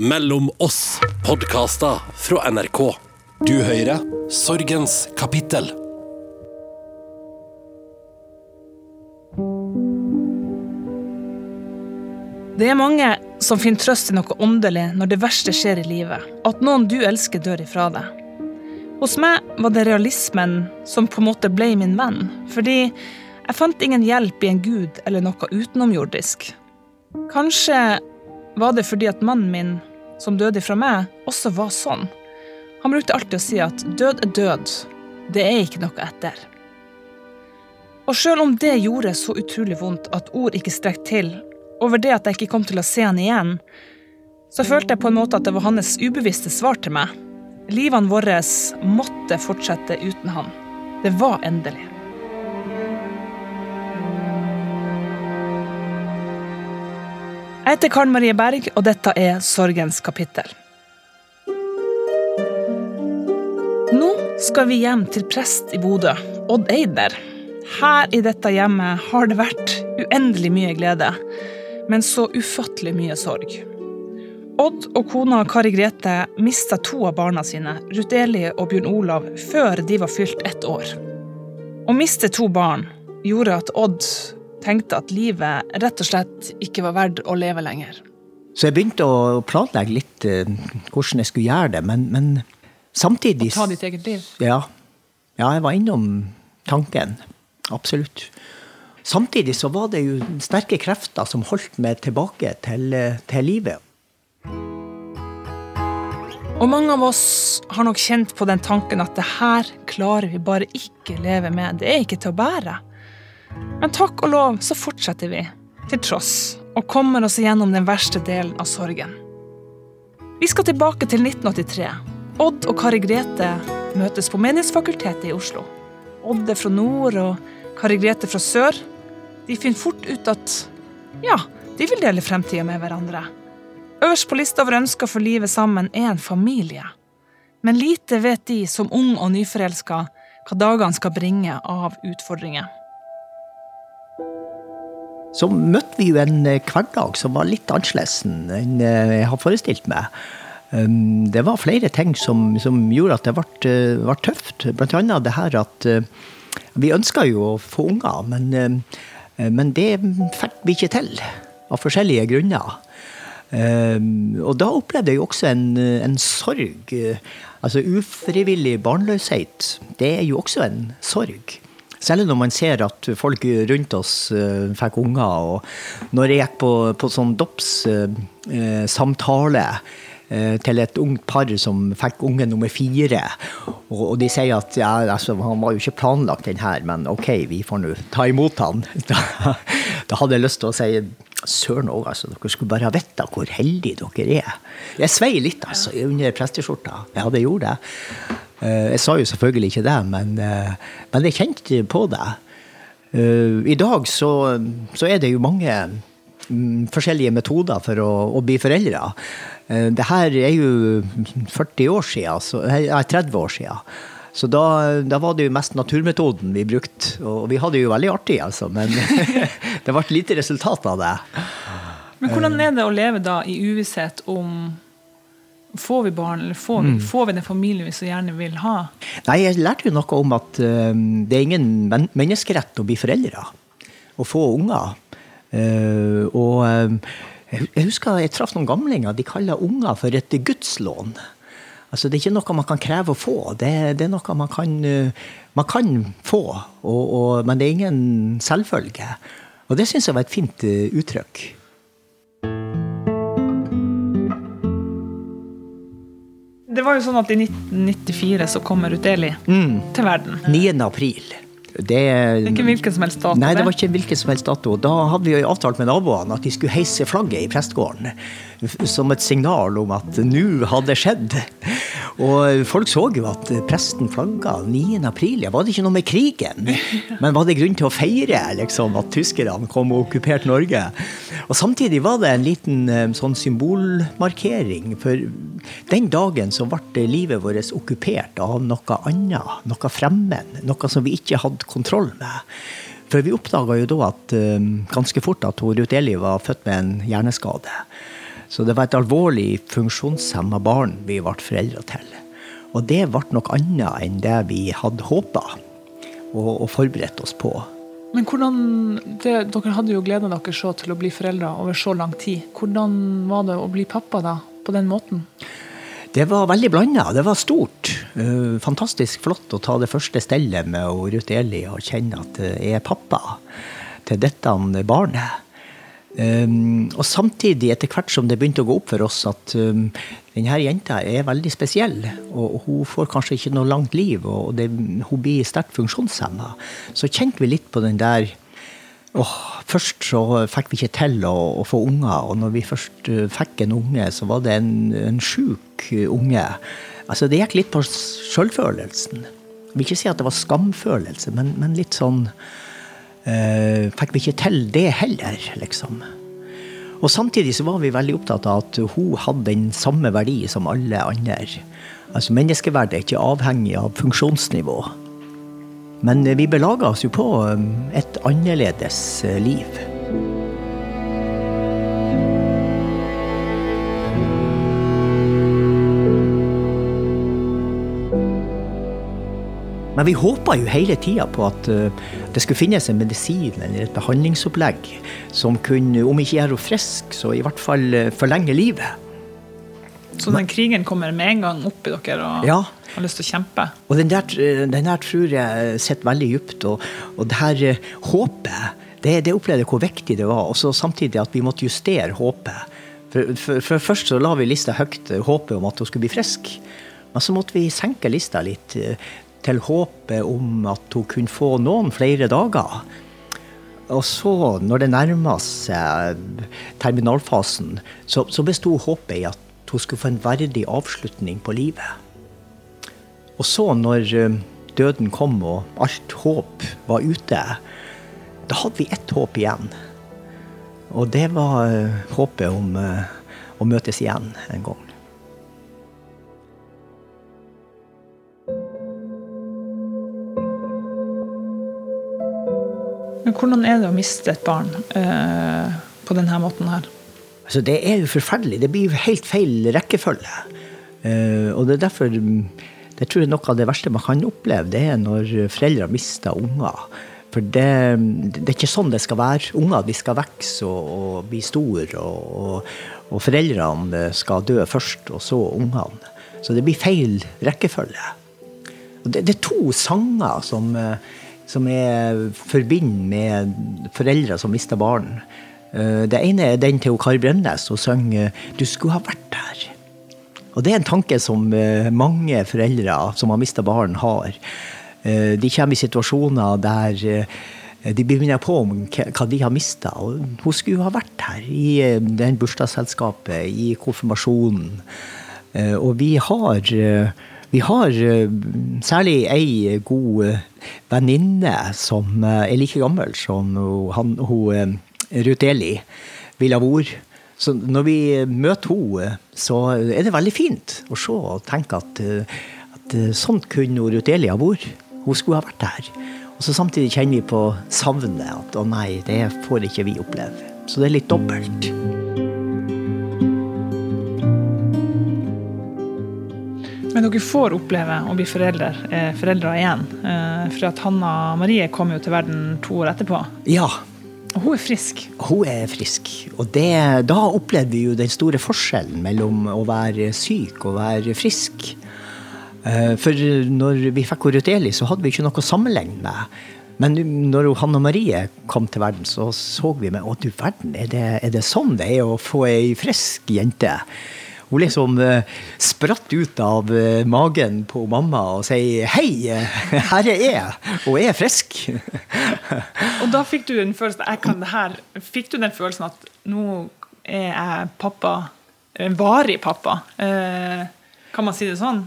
Mellom oss podkaster fra NRK. Du hører Sorgens kapittel. Det er mange som finner trøst i noe åndelig når det verste skjer i livet. At noen du elsker, dør ifra deg. Hos meg var det realismen som på en måte ble min venn. Fordi jeg fant ingen hjelp i en gud eller noe utenomjordisk. Kanskje var det fordi at mannen min, som døde ifra meg, også var sånn. Han brukte alltid å si at død er død, det er ikke noe etter. Og sjøl om det gjorde så utrolig vondt at ord ikke strekte til, over det at jeg ikke kom til å se han igjen, så følte jeg på en måte at det var hans ubevisste svar til meg. Livene våre måtte fortsette uten han. Det var endelig. Jeg heter Karen Marie Berg, og dette er Sorgens kapittel. Nå skal vi hjem til prest i Bodø, Odd Eider. Her i dette hjemmet har det vært uendelig mye glede, men så ufattelig mye sorg. Odd og kona Kari Grete mista to av barna sine, Ruth Eli og Bjørn Olav, før de var fylt ett år. Å miste to barn gjorde at Odd tenkte at livet rett og slett ikke var verdt å leve lenger. Så jeg begynte å planlegge litt eh, hvordan jeg skulle gjøre det, men, men samtidig Ta ditt eget liv? Ja. ja, jeg var innom tanken. Absolutt. Samtidig så var det jo sterke krefter som holdt meg tilbake til, eh, til livet. Og mange av oss har nok kjent på den tanken at det her klarer vi bare ikke leve med. Det er ikke til å bære. Men takk og lov så fortsetter vi, til tross, og kommer oss igjennom den verste delen av sorgen. Vi skal tilbake til 1983. Odd og Kari Grete møtes på Menighetsfakultetet i Oslo. Odd er fra nord og Kari Grete fra sør. De finner fort ut at ja, de vil dele fremtida med hverandre. Øverst på lista over ønsker for livet sammen er en familie. Men lite vet de som ung og nyforelska hva dagene skal bringe av utfordringer. Så møtte vi jo en eh, hverdag som var litt annerledes enn eh, jeg har forestilt meg. Um, det var flere ting som, som gjorde at det ble, eh, ble, tøft. Blant annet det her at vi ønska jo å få unger, men, men det fikk vi ikke til. Av forskjellige grunner. Og da opplevde jeg også en, en sorg. Altså ufrivillig barnløshet, det er jo også en sorg. Særlig når man ser at folk rundt oss uh, fikk unger. Og når jeg gikk på, på sånn dåpssamtale uh, uh, til et ungt par som fikk unge nummer fire, og, de sier at ja, altså, han var jo ikke planlagt den her, men OK, vi får nå ta imot han. Da, da, hadde jeg lyst til å si søren òg, altså. Dere skulle bare ha visst hvor heldige dere er. Jeg svei litt, altså, under presteskjorta. Ja, det gjorde det. Eh, jeg sa jo selvfølgelig ikke det, men, eh, men jeg kjente på det. Eh, I dag så, så er det jo mange mm, forskjellige metoder for å, å bli foreldre. Det her er jo 40 år siden, så, nei, 30 år siden. Så da, da, var det jo mest naturmetoden vi brukte. Og vi hadde jo veldig artig, altså. Men det ble lite resultat av det. Men hvordan er det å leve da i uvisshet om Får vi barn, eller får vi, mm. får vi, den familien vi så gjerne vil ha? Nei, Jeg lærte jo noe om at uh, det er ingen men menneskerett å bli foreldre. Å få unger. Uh, og uh, jeg husker jeg traff noen gamlinger. De kaller unger for et gudslån. Altså, det er ikke noe man kan kreve å få. Det, det er noe man kan, man kan få, og, og, men det er ingen selvfølge. Og det syns jeg var et fint uttrykk. Det var jo sånn at I 1994 så kommer Uteli mm. til verden. 9. april. Det, det, er ikke hvilken som helst dato? Nei, det var ikke hvilken som helst dato. Da hadde vi jo avtalt med naboene at de skulle heise flagget i prestegården. Som et signal om at nå hadde det skjedd. Og folk så jo at presten flagga 9. april. Ja, var det ikke noe med krigen? Men var det grunn til å feire liksom, at tyskerne kom og okkuperte Norge? Og samtidig var det en liten eh, sånn symbolmarkering. For den dagen så ble livet vårt okkupert av noe annet. Noe fremmed. Noe som vi ikke hadde kontroll med. For vi oppdaga jo da at, eh, ganske fort at Ruth Eli var født med en hjerneskade. Så det var et alvorlig funksjonshemma barn vi ble foreldre til. Og det ble noe annet enn det vi hadde håpa og, og forberedt oss på. Men hvordan, det, Dere hadde jo gleda dere så til å bli foreldre over så lang tid. Hvordan var det å bli pappa da, på den måten? Det var veldig blanda. Det var stort. Uh, fantastisk flott å ta det første stellet med Ruth Eli og kjenne at jeg er pappa til dette barnet. Um, og samtidig, etter hvert som det begynte å gå opp for oss at um, denne jenta er veldig spesiell, og, hun får kanskje ikke noe langt liv, og det, hun blir sterkt funksjonshemma, så kjente vi litt på den der oh, Først så fikk vi ikke til å, å, få unger, og når vi først uh, fikk en unge, så var det en, en sjuk unge. Altså, det gikk litt på sjølfølelsen. Jeg vil ikke si at det var skamfølelse, men, men litt sånn uh, Fikk vi ikke til det heller, liksom. Og samtidig så var vi veldig opptatt av at hun hadde den samme verdi som alle andre. Altså Menneskeverdet er ikke avhengig av funksjonsnivå. Men vi belaga oss jo på um, et annerledes uh, liv. Men vi håpa jo hele tida på at uh, det skulle finnes en medisin eller et behandlingsopplegg som kunne, om ikke gjøre henne frisk, så i hvert fall uh, forlenge livet. Så den krigen kommer med en gang opp i dere og ja. har lyst til å kjempe? Og den der, den der tror jeg sitter veldig dypt. Og, og, det her håpet, det, det opplevde jeg hvor viktig det var. Og så samtidig at vi måtte justere håpet. For, for, for først så la vi lista høyt, håpet om at hun skulle bli frisk. Men så måtte vi senke lista litt til håpet om at hun kunne få noen flere dager. Og så, når det nærma seg terminalfasen, så, så besto håpet i at hun skulle få en verdig avslutning på livet. Og så, når eh, døden kom og alt håp var ute, da hadde vi ett håp igjen. Og det var eh, håpet om eh, å møtes igjen en gang. Men hvordan er det å miste et barn eh, på denne måten her? Altså, det er jo forferdelig. Det blir jo helt feil rekkefølge. Eh, og det er derfor det tror jeg noe av det verste man kan oppleve, det er når foreldre mister unger. For det, det, er ikke sånn det skal være. Unger de skal vokse og, og, bli store. Og, og, og, foreldrene skal dø først, og så ungene. Så det blir feil rekkefølge. Det, det, er to sanger som uh, som jeg forbinder med foreldre som mister barn. Eh, det ene er den til Kari Bremnes, som synger 'Du skulle ha vært her'. Og det er en tanke som eh, mange foreldre som har mista barn, har. Eh, de kommer i situasjoner der de blir minnet på om hva de har mista. Hun skulle ha vært her i den bursdagsselskapet, i konfirmasjonen. Og vi har vi har eh, særlig ei god eh, venninne som eh, er like gammel som han, hun Ruth Eli ville ha vært. Så når vi møter henne, så er det veldig fint å se og tenke at, at sånn kunne Ruth Eli ha vært. Hun skulle ha vært her. Og så samtidig kjenner vi på savnet. At å nei, det får ikke vi oppleve. Så det er litt dobbelt. Men dere får oppleve å bli foreldre, eh, foreldre igjen. Eh, for at Hanna Marie kom jo til verden to år etterpå. Ja. Og hun er frisk. Hun er frisk. Og det, da opplevde vi jo den store forskjellen mellom å være syk og være frisk. Eh, for når vi fikk Ruth så hadde vi ikke noe å sammenligne med. Men når Hanna Marie kom til verden, så så vi med Å, du verden, er det, er det sånn det er å få ei frisk jente? Hun liksom uh, spratt ut av uh, magen på mamma og sier 'hei, her er jeg, og jeg er frisk'. og da fikk du den følelsen jeg kan det her, fikk du den følelsen at nå er jeg pappa, varig pappa? Kan man si det sånn?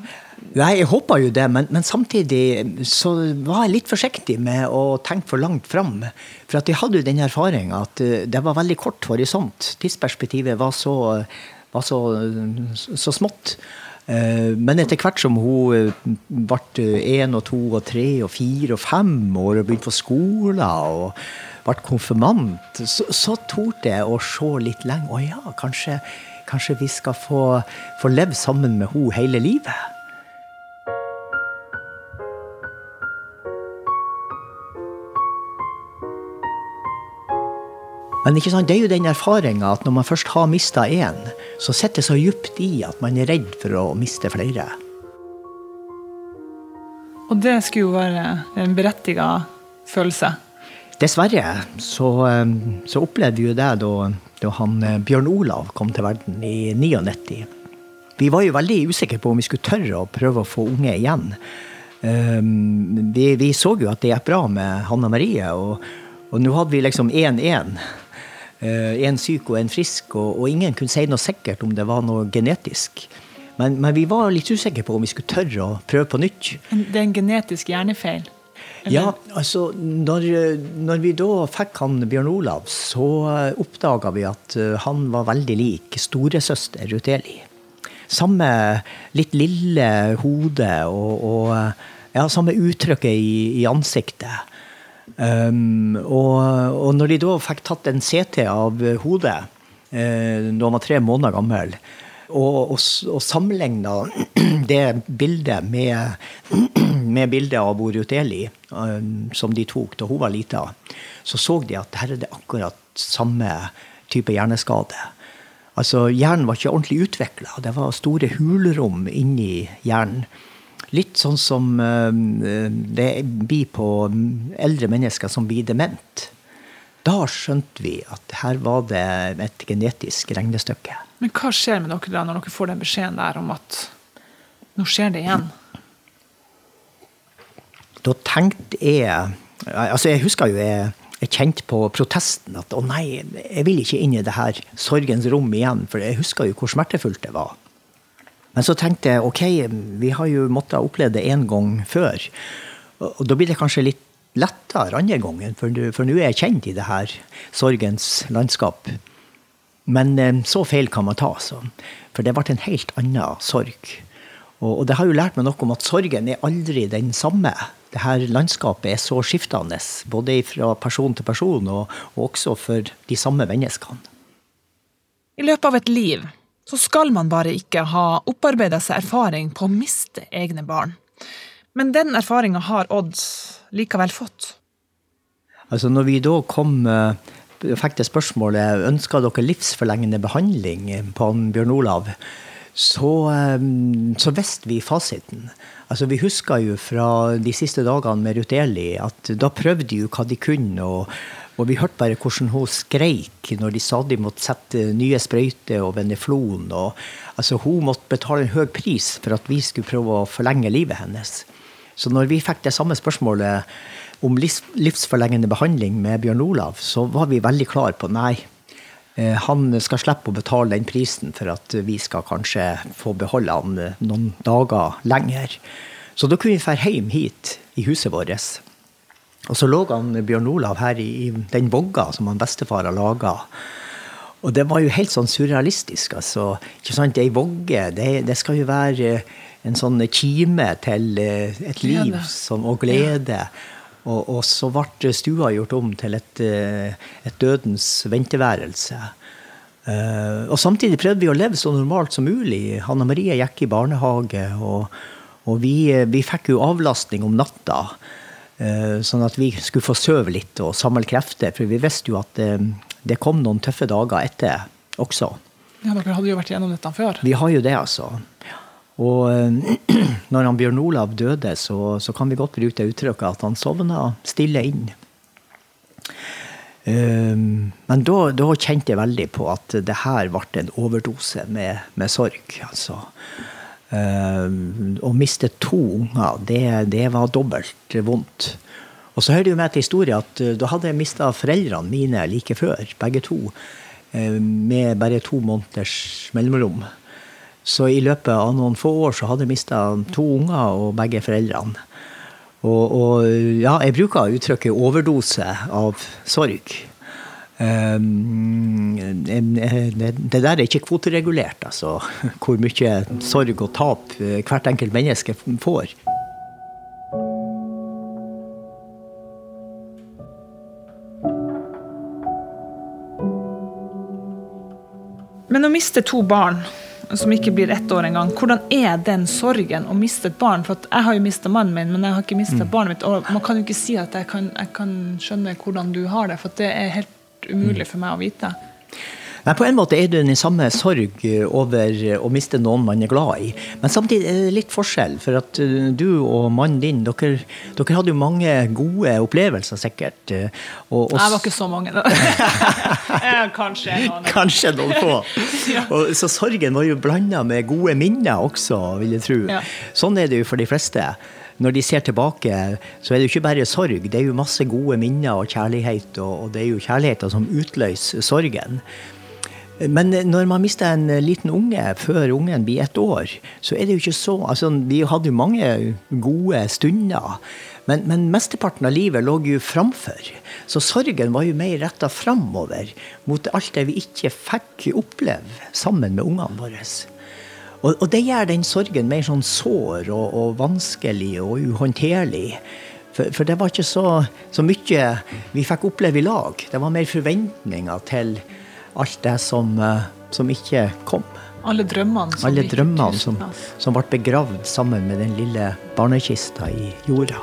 Nei, jeg håpa jo det, men, men, samtidig så var jeg litt forsiktig med å tenke for langt fram. For at jeg hadde jo den erfaringa at det var veldig kort horisont. Tidsperspektivet var så var så, så smått. Eh, men etter hvert som hun eh, ble én og to og tre og fire og fem år og begynte på skolen og ble konfirmant, så, så torde jeg å se litt lenger. Å ja, kanskje, kanskje vi skal få, få leve sammen med henne hele livet. Men det er jo den erfaringa at når man først har mista én, så sitter det så djupt i at man er redd for å miste flere. Og det skulle jo være en berettiga følelse. Dessverre så, eh, så opplevde vi jo det da, da han eh, Bjørn Olav kom til verden i 99. Vi var jo veldig usikre på om vi skulle tørre å prøve å få unge igjen. Um, vi, vi, så jo at det gikk bra med Hanna Marie, og, og nå hadde vi liksom 1-1. Eh, en syk og en frisk, og, og, ingen kunne si noe sikkert om det var noe genetisk. Men, men, vi var litt usikre på om vi skulle tørre å prøve på nytt. Det er en genetisk hjernefeil? Eller? Ja, altså når, når, vi da fikk han Bjørn Olav, så oppdaga vi at eh, han var veldig lik storesøster Ruth Eli. Samme litt lille hode og, og ja, samme uttrykket i, i ansiktet. Um, og, og, når de da fikk tatt en CT av hodet eh, da han var tre måneder gammel, og, og, og sammenligna det bildet med, med bildet av Boruteli, um, som de tok da hun var lita, så så de at her er det akkurat samme type hjerneskade. Altså, Hjernen var ikke ordentlig utvikla. Det var store hulrom inni hjernen. Litt sånn som eh, det blir på eldre mennesker som blir dement. Da skjønte vi at her var det et genetisk regnestykke. Men hva skjer med dere da når dere får den beskjeden der om at nå skjer det igjen? Da tenkte jeg Altså, jeg husker jo jeg, jeg kjente på protesten at å nei, jeg vil ikke inn i det her sorgens rom igjen. For jeg husker jo hvor smertefullt det var. Men så tenkte jeg ok, vi har jo måttet oppleve det én gang før. Og da blir det kanskje litt lettere andre gangen, for, nå er jeg kjent i det her sorgens landskap. Men eh, så feil kan man ta, så. For det ble en helt annen sorg. Og det har jo lært meg noe om at sorgen er aldri den samme. Det her landskapet er så skiftende, både fra person til person, og, og også for de samme menneskene. I løpet av et liv så skal man bare ikke ha opparbeida seg erfaring på å miste egne barn. Men den erfaringa har Odd likevel fått. Altså når vi da kom eh, fikk det spørsmålet ønska dere livsforlengende behandling på Bjørn Olav, så, eh, så visste vi fasiten. Altså, vi husker jo fra de siste dagene med Ruth Eli at da prøvde de jo hva de kunne. og og vi hørte bare hvordan hun skreik når de sa de måtte sette nye sprøyter og veneflon. Og, altså, hun måtte betale en høy pris for at vi skulle prøve å forlenge livet hennes. Så når vi fikk det samme spørsmålet om livsforlengende behandling med Bjørn Olav, så var vi veldig klar på nei. Eh, han skal slippe å betale den prisen for at vi skal kanskje få beholde han noen dager lenger. Så da kunne vi dra hjem hit i huset vårt. Og så lå han Bjørn Olav her i, i den vogga som han bestefar har laga. Og det var jo helt sånn surrealistisk. altså. Ikke sant, Ei vogge, det, det, skal jo være en sånn kime til eh, et liv som, og glede. Og, og, så ble stua gjort om til et, eh, et dødens venteværelse. Og samtidig prøvde vi å leve så normalt som mulig. Hanna Marie gikk i barnehage, og, og vi, vi, fikk jo avlastning om natta. Eh, sånn at vi skulle få sove litt og samle krefter. For vi visste jo at det, eh, det kom noen tøffe dager etter også. Ja, Dere hadde jo vært gjennom dette før? Vi har jo det, altså. Og eh, når han Bjørn Olav døde, så, så kan vi godt bruke det uttrykket at han sovna stille inn. Men da, da, kjente jeg veldig på at det her ble en overdose med, med sorg. altså. Uh, å miste to unger, det, det, var dobbelt vondt. Og så hører det jo med til historien at uh, da hadde jeg mista foreldrene mine like før, begge to. Uh, med bare to måneders mellomrom. Så i løpet av noen få år så hadde jeg mista to unger og begge foreldrene. Og, og ja, jeg bruker uttrykket overdose av sorg. Ehm, det der er ikke kvoteregulert, altså. Hvor mye sorg og tap eh, hvert enkelt menneske får. Men Men å miste to barn som ikke blir ett år engang, hvordan er den sorgen å miste et barn? For jeg har jo mista mannen min, men jeg har ikke mista Mm. barnet mitt. Og man kan jo ikke si at jeg kan, jeg kan skjønne hvordan du har det, for det er helt umulig for meg å vite. Nei, På en måte er det den samme sorg over å miste noen man er glad i. Men samtidig er det litt forskjell. For at eh, du og mannen din, dere, dere hadde jo mange gode opplevelser, sikkert. eh, Og, og Jeg var ikke så mange, da. Kanskje noen. Kanskje noen få. Og, så sorgen var jo blanda med gode minner også, vil jeg tro. Ja. Sånn er det jo for de fleste. Når de ser tilbake, så er det jo ikke bare sorg. Det er jo masse gode minner og kjærlighet, og det er jo kjærligheten som utløser sorgen. Men når man mister en liten unge før ungen blir ett år, så er det jo ikke så altså, Vi hadde jo mange gode stunder, men, men mesteparten av livet lå jo framfor. Så sorgen var jo mer retta framover, mot alt det vi ikke fikk oppleve sammen med ungene våre. Og, og det gjør den sorgen mer sånn sår og, og vanskelig og uhåndterlig. For, for det var ikke så, så mye vi fikk oppleve i lag. Det var mer forventninger til alt det som, eh, som ikke kom. Alle drømmene som Alle drømmene som, som ble begravd sammen med den lille barnekista i jorda.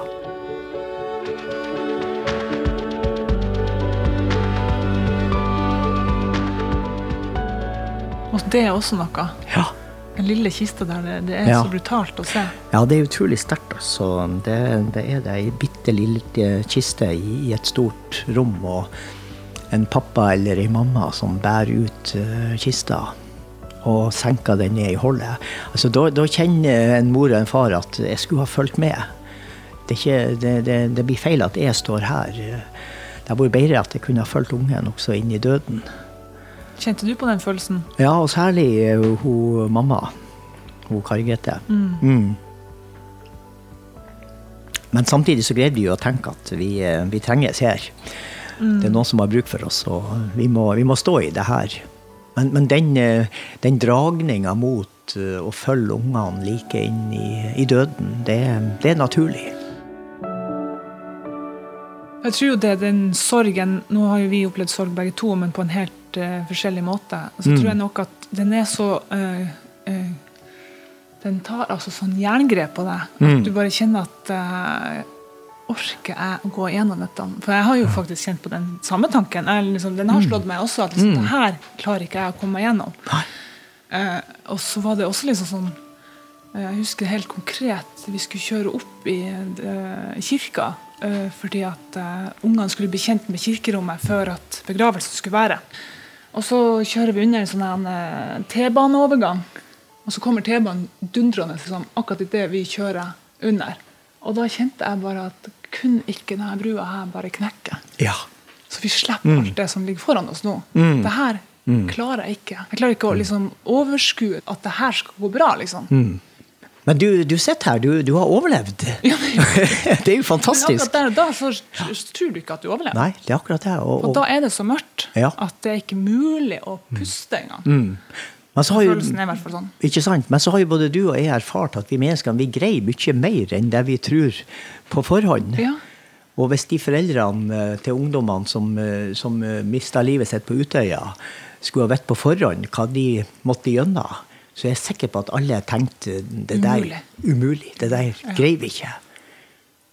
Og det er også noe. Ja. Den lille kista der, det, det er Ja. så brutalt å se. Ja, det er utrolig sterkt. Altså. Det, det er det. Ei bitte lille kiste i, i et stort rom, og en pappa eller ei mamma som bærer ut eh, kista og senker den ned i hullet. Altså, da, da kjenner en mor og en far at jeg skulle ha fulgt med. Det, ikke, det, det, det blir feil at jeg står her. Det hadde vært bedre at jeg kunne ha fulgt ungen også inn i døden. Kjente du på den følelsen? Ja, og særlig eh, hun mamma. Hun Kari Grete. Mm. Men samtidig så greide vi jo å tenke at vi, eh, vi trenges her. Det er noen som har bruk for oss, og vi må, vi må stå i det her. Men, men den, eh, den dragninga mot eh, å følge ungene like inn i, i døden, det, det er naturlig. Jeg tror jo det er den sorgen Nå har jo vi opplevd sorg begge to, men på en helt uh, forskjellig måte. Så tror jeg nok at den er så uh, uh, Den tar altså sånn jerngrep på deg. At du bare kjenner at Orker jeg å gå gjennom dette? For jeg har jo faktisk kjent på den samme tanken. Jeg, liksom, den har slått meg også. At liksom, det her klarer ikke jeg å komme meg gjennom. Eh, og så var det også liksom sånn eh, Jeg husker helt konkret vi skulle kjøre opp i uh, kirka Uh, fordi at uh, ungene skulle bli kjent med kirkerommet før at begravelsen skulle være. Og så kjører vi under en sånn T-baneovergang. Og så kommer T-banen dundrende liksom, akkurat idet vi kjører under. Og da kjente jeg bare at kun ikke denne brua her bare knekke? Ja. Så vi slipper alt det som ligger foran oss nå. Det her klarer jeg ikke. Jeg klarer ikke å liksom overskue at det her skal gå bra. liksom. Men du, du sitter her, du, du har overlevd. det er jo fantastisk. der da tror du ikke at du overlever. Nei, det er akkurat det. Og, Og og, da er det så mørkt Ja. at det er ikke mulig å puste engang. Mm. Jo, Følelsen er i hvert fall sånn. Ikke sant? Men så har jo både du og jeg erfart at vi menneskene vi greier mye mer enn det vi tror på forhånd. Ja. Og hvis de foreldrene eh, til ungdommene som, eh, som mista livet sitt på Utøya, skulle ha visst på forhånd hva de måtte gjennom, så er jeg sikker på at alle tenkte det der Umulig. umulig. Det der greier vi ikke.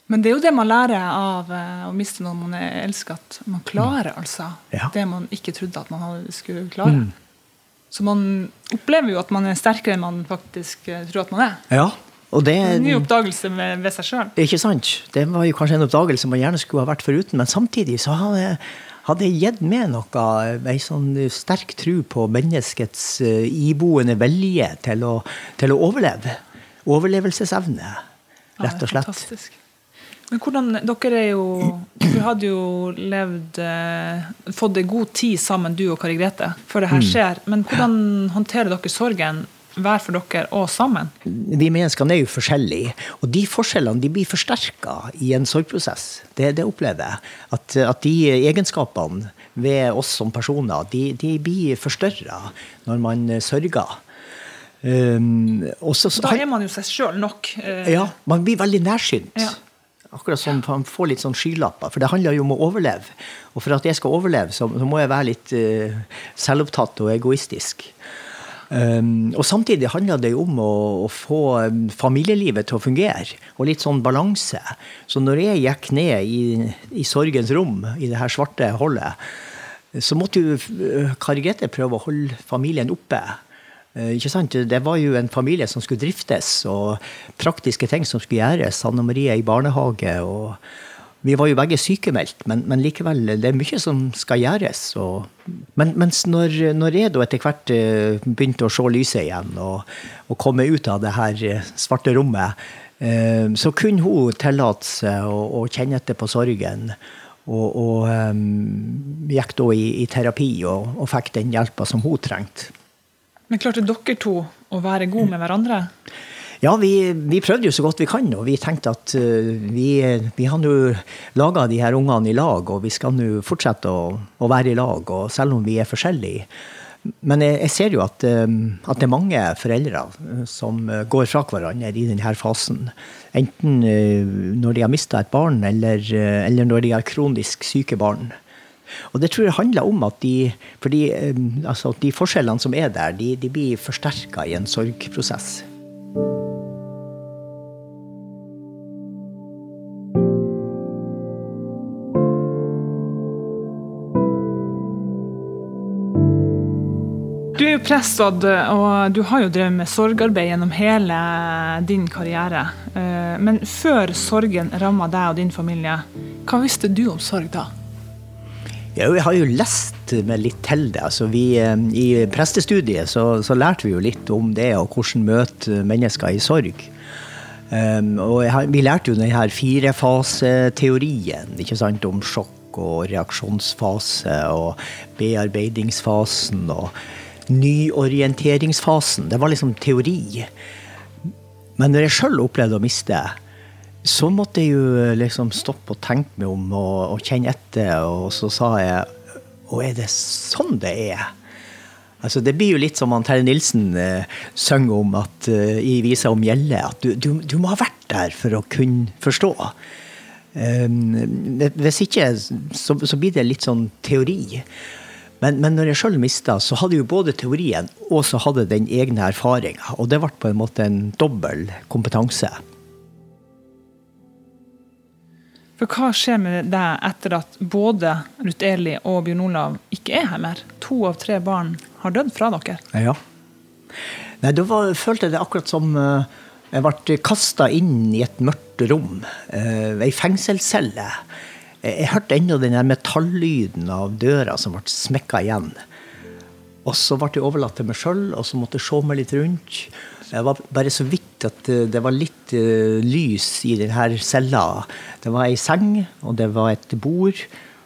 Men det er jo det man lærer av eh, å miste noen man elsker, at man klarer altså Ja. det man ikke trodde at man skulle klare. Så man opplever jo at man er sterkere enn man faktisk eh, tror at man er. Ja, og det En ny oppdagelse med, ved seg sjøl. Ikke sant? Det var jo kanskje en oppdagelse man gjerne skulle ha vært foruten, men samtidig så hadde, hadde jeg gitt med noe, ei sånn sterk tro på menneskets eh, iboende vilje til å, til å overleve. Overlevelsesevne, rett og slett. Ja, det er Fantastisk. Men hvordan, dere er jo Du hadde jo levd eh, Fått en god tid sammen, du og Kari Grete, før det her skjer. Men hvordan håndterer dere sorgen hver for dere og sammen? Vi menneskene er jo forskjellige, og de forskjellene de blir forsterka i en sorgprosess. Det, det opplever jeg. At, at de egenskapene ved oss som personer, de, de blir forstørra når man sørger. Um, også, Da er man jo seg sjøl nok. Uh, Ja, man blir veldig nærsynt. Ja. Akkurat som han får litt sånn skylapper. For det handler jo om å overleve. Og for at jeg skal overleve, så, så må jeg være litt uh, selvopptatt og egoistisk. Um, og samtidig handler det jo om å, å, få familielivet til å fungere, og litt sånn balanse. Så når jeg gikk ned i, i sorgens rom, i det her svarte hullet, så måtte jo Kari Grete prøve å holde familien oppe. Uh, ikke sant? Det var jo en familie som skulle driftes, og praktiske ting som skulle gjøres. Anne Marie i barnehage. og vi var jo begge sykemeldt, men, men, likevel, det er mye som skal gjøres. Og, men mens når, når da etter hvert eh, begynte å se lyset igjen og, og komme ut av det her eh, svarte rommet, eh, så kunne hun tillate seg å, å kjenne etter på sorgen. Og, og um, gikk da i, i terapi og, og, fikk den hjelpa som hun trengte. Men klarte dere to å være gode med hverandre? Ja, vi, vi, prøvde jo så godt vi kan, og vi tenkte at uh, vi, vi, har nå laga de her ungene i lag, og vi skal nå fortsette å, å, være i lag, og selv om vi er forskjellige. Men jeg, jeg ser jo at, um, at, det er mange foreldre uh, som går fra hverandre i denne fasen. Enten når de har mista et barn, eller, eller, når de har kronisk syke barn. Og det tror jeg handler om at de, fordi, um, altså, de forskjellene som er der, de, de blir forsterka i en sorgprosess. Du er jo prest, og du har jo drevet med sorgarbeid gjennom hele din karriere. Eh, men før sorgen ramma deg og din familie, hva visste du om sorg da? Ja, jeg har jo lest meg litt til det. Altså, vi, eh, I prestestudiet så, så, lærte vi jo litt om det, og hvordan møte mennesker i sorg. Um, og har, vi lærte jo denne firefaseteorien om sjokk og reaksjonsfase og bearbeidingsfasen og nyorienteringsfasen. Det var liksom teori. Men når jeg sjøl opplevde å miste, så måtte jeg jo liksom stoppe og tenke meg om og, og kjenne etter. Og så sa jeg Å, er det sånn det er? Altså, det blir jo litt som han Terje Nilsen eh, synger om at, eh, i visa om Gjelle, at du, du, du, må ha vært der for å kunne forstå. Um, hvis ikke, så, så, blir det litt sånn teori. Men, men når jeg sjøl mista, så hadde jo både teorien og så hadde den egne erfaringa. Og det ble på en måte en dobbel kompetanse. For hva skjer med deg etter at både Ruth Eli og Bjørn Olav ikke er her mer? To av tre barn har dødd fra dere. Ja. Nei, da var, følte jeg det akkurat som uh, jeg ble kasta inn i et mørkt rom. Uh, ei fengselscelle. Jeg, jeg hørte ennå den metallyden av døra som ble smekka igjen. Og så ble jeg overlatt til meg sjøl, og så måtte jeg se meg litt rundt. Det var bare så vidt at eh, det var litt uh, lys i denne cella. Det var ei seng, og det var et bord,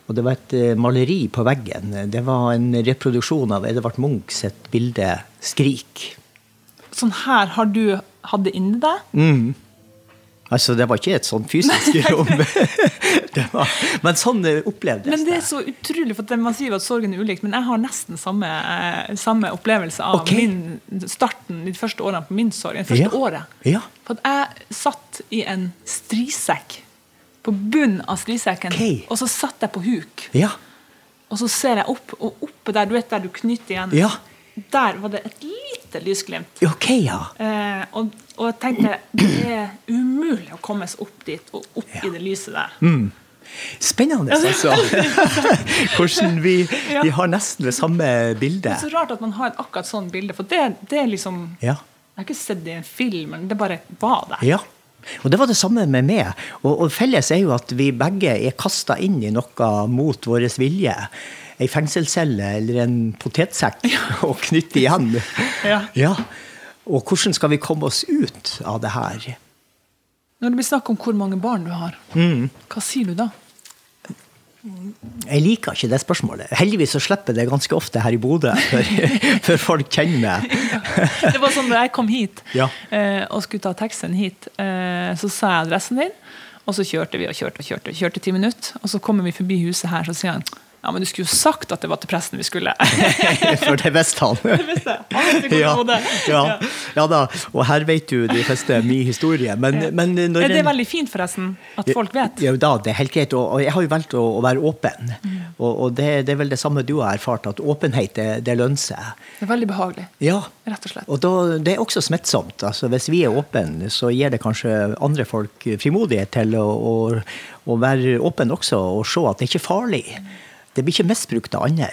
og det var et uh, maleri på veggen. Det var en reproduksjon av Edvard Munchs et bilde 'Skrik'. Sånn her har du hatt det inni deg? Mm. Altså, det var ikke et sånn fysisk rom. var, men sånn opplevdes det. Men det er så utrolig, for Man sier jo at sorgen er ulikt, men jeg har nesten samme, eh, samme opplevelse av okay. min, starten de første årene på min sorg. Det første ja. året. Ja. For at jeg satt i en strisekk. På bunnen av strisekken. Okay. Og så satt jeg på huk. Ja. Og så ser jeg opp, og oppe der du vet der du knytter igjen, ja. Der var det et lite lysglimt. Ok, ja. Eh, og og jeg tenkte det er umulig å komme seg opp dit og opp ja. i det lyset der. Mm. Spennende, altså. Hvordan vi, ja. vi, har nesten det samme bildet. Det er så rart at man har et akkurat sånn bilde. For det, det er liksom ja. Jeg har ikke sett det i en film, men det bare var der. Ja. Og det var det samme med meg. Og, og felles er jo at vi begge er kasta inn i noe mot vår vilje. Ei fengselscelle eller en potetsekk og knytte igjen. ja. ja. Og hvordan skal vi komme oss ut av det her? Når det blir snakk om hvor mange barn du har, mm. hva sier du da? Jeg liker ikke det spørsmålet. Heldigvis så slipper det ganske ofte her i Bodø, for, folk kjenner meg. det var sånn da jeg kom hit ja. Eh, og skulle ta taxien hit, eh, så sa jeg adressen din. Og så kjørte vi og kjørte og kjørte. Kjørte ti minutter. Og så kommer vi forbi huset her, så sier han Ja, men du skulle jo sagt at det var til presten vi skulle. For det visste han. Det visste. Han Ja, ja, Ja. ja da, og her vet du de fleste min historie. Men, men når Er det er veldig fint, forresten? At folk vet? Ja, da, det er helt greit. Og, og jeg har jo valgt å, å være åpen. Mm. Og, og det, det er vel det samme du har erfart, at åpenhet, det, det lønner seg. Det er veldig behagelig, Ja. rett og slett. Og da, det er også smittsomt. Altså, hvis vi er åpne, så gir det kanskje andre folk frimodighet til å, å, å være åpne også, og se at det ikke er farlig. Det blir ikke misbrukt av andre.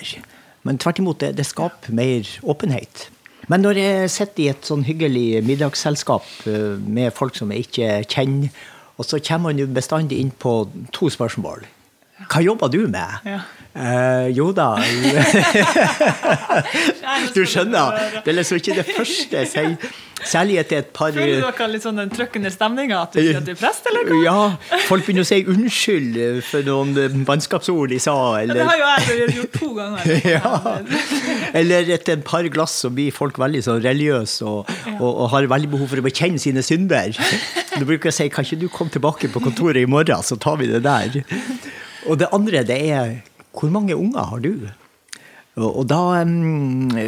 Men tvert imot, det, det skaper mer åpenhet. Men når jeg sitter i et sånn hyggelig middagsselskap eh, med folk som jeg ikke kjenner, og så kommer man jo bestandig inn på to spørsmål. Hva jobber du med? Ja. Eh, jo da Du skjønner, det er liksom ikke det første jeg sier. Særlig etter et par Føler dere litt sånn den trøkkende stemninga? At du sier at du er prest, eller hva? Ja, folk begynner å si unnskyld for noen vannskapsord de sa, Ja, Det har jo jeg gjort to ganger. Ja. eller etter et par glass så blir folk veldig sånn religiøse og, og, og har veldig behov for å bekjenne sine synder. Du bruker å si kan ikke du komme tilbake på kontoret i morgen, så tar vi det der. Og det andre det er hvor mange unger har du? Og da,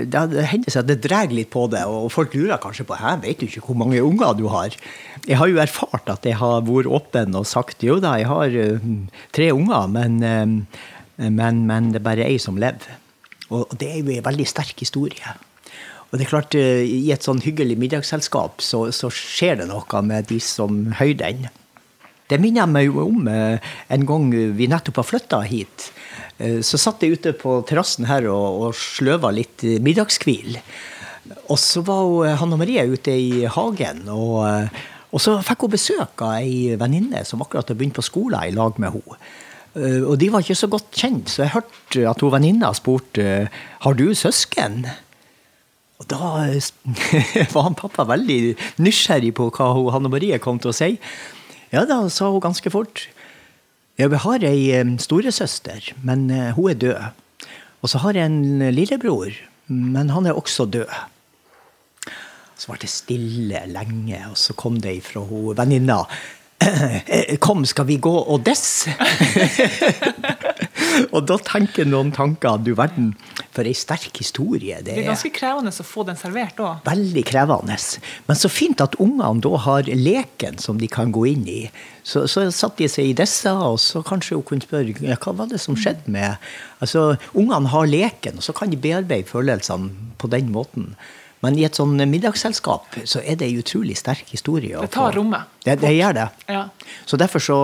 da hender det seg at det drar litt på det, og folk lurer kanskje på jeg vet jo ikke hvor mange unger du har. Jeg har jo erfart at jeg har vært åpen og sagt jo da, jeg har tre unger, men, men, men det er bare ei som lever. Og det er jo en veldig sterk historie. Og det er klart, eh, i et sånn hyggelig middagsselskap så, så skjer det noe med de som hører den. Det minner meg jo om eh, en gang vi nettopp har flytta hit. Eh, Så satt jeg ute på terrassen her og, og sløva litt middagskvil. Og så var eh, Hanna Marie ute i hagen, og, og så fikk hun besøk av ei venninne som akkurat hadde begynt på skolen i lag med henne. Og de var ikke så godt kjent, så jeg hørte at hun venninna spurte har du søsken. Og da var han pappa veldig nysgjerrig på hva hun, Hanne Marie kom til å si. Ja da, sa hun ganske fort. Ja, vi har ei eh, storesøster, men eh, hun er død. Og så har jeg en lillebror, men han er også død. Så ble det stille lenge, og så kom det ifra venninna. «Eh, Kom, skal vi gå og dess? og da tenker noen tanker, du verden, for ei sterk historie. Det er ganske krevende å få den servert òg. Veldig krevende. Men så fint at ungene da har leken som de kan gå inn i. Så, så satte de seg i disse, og så kanskje hun kunne spørre ja, hva var det som skjedde med Altså, Ungene har leken, og så kan de bearbeide følelsene på den måten. Men i et sånn middagsselskap så er det en utrolig sterk historie. Det tar rommet. Det, det gjør det. Ja. Så derfor så,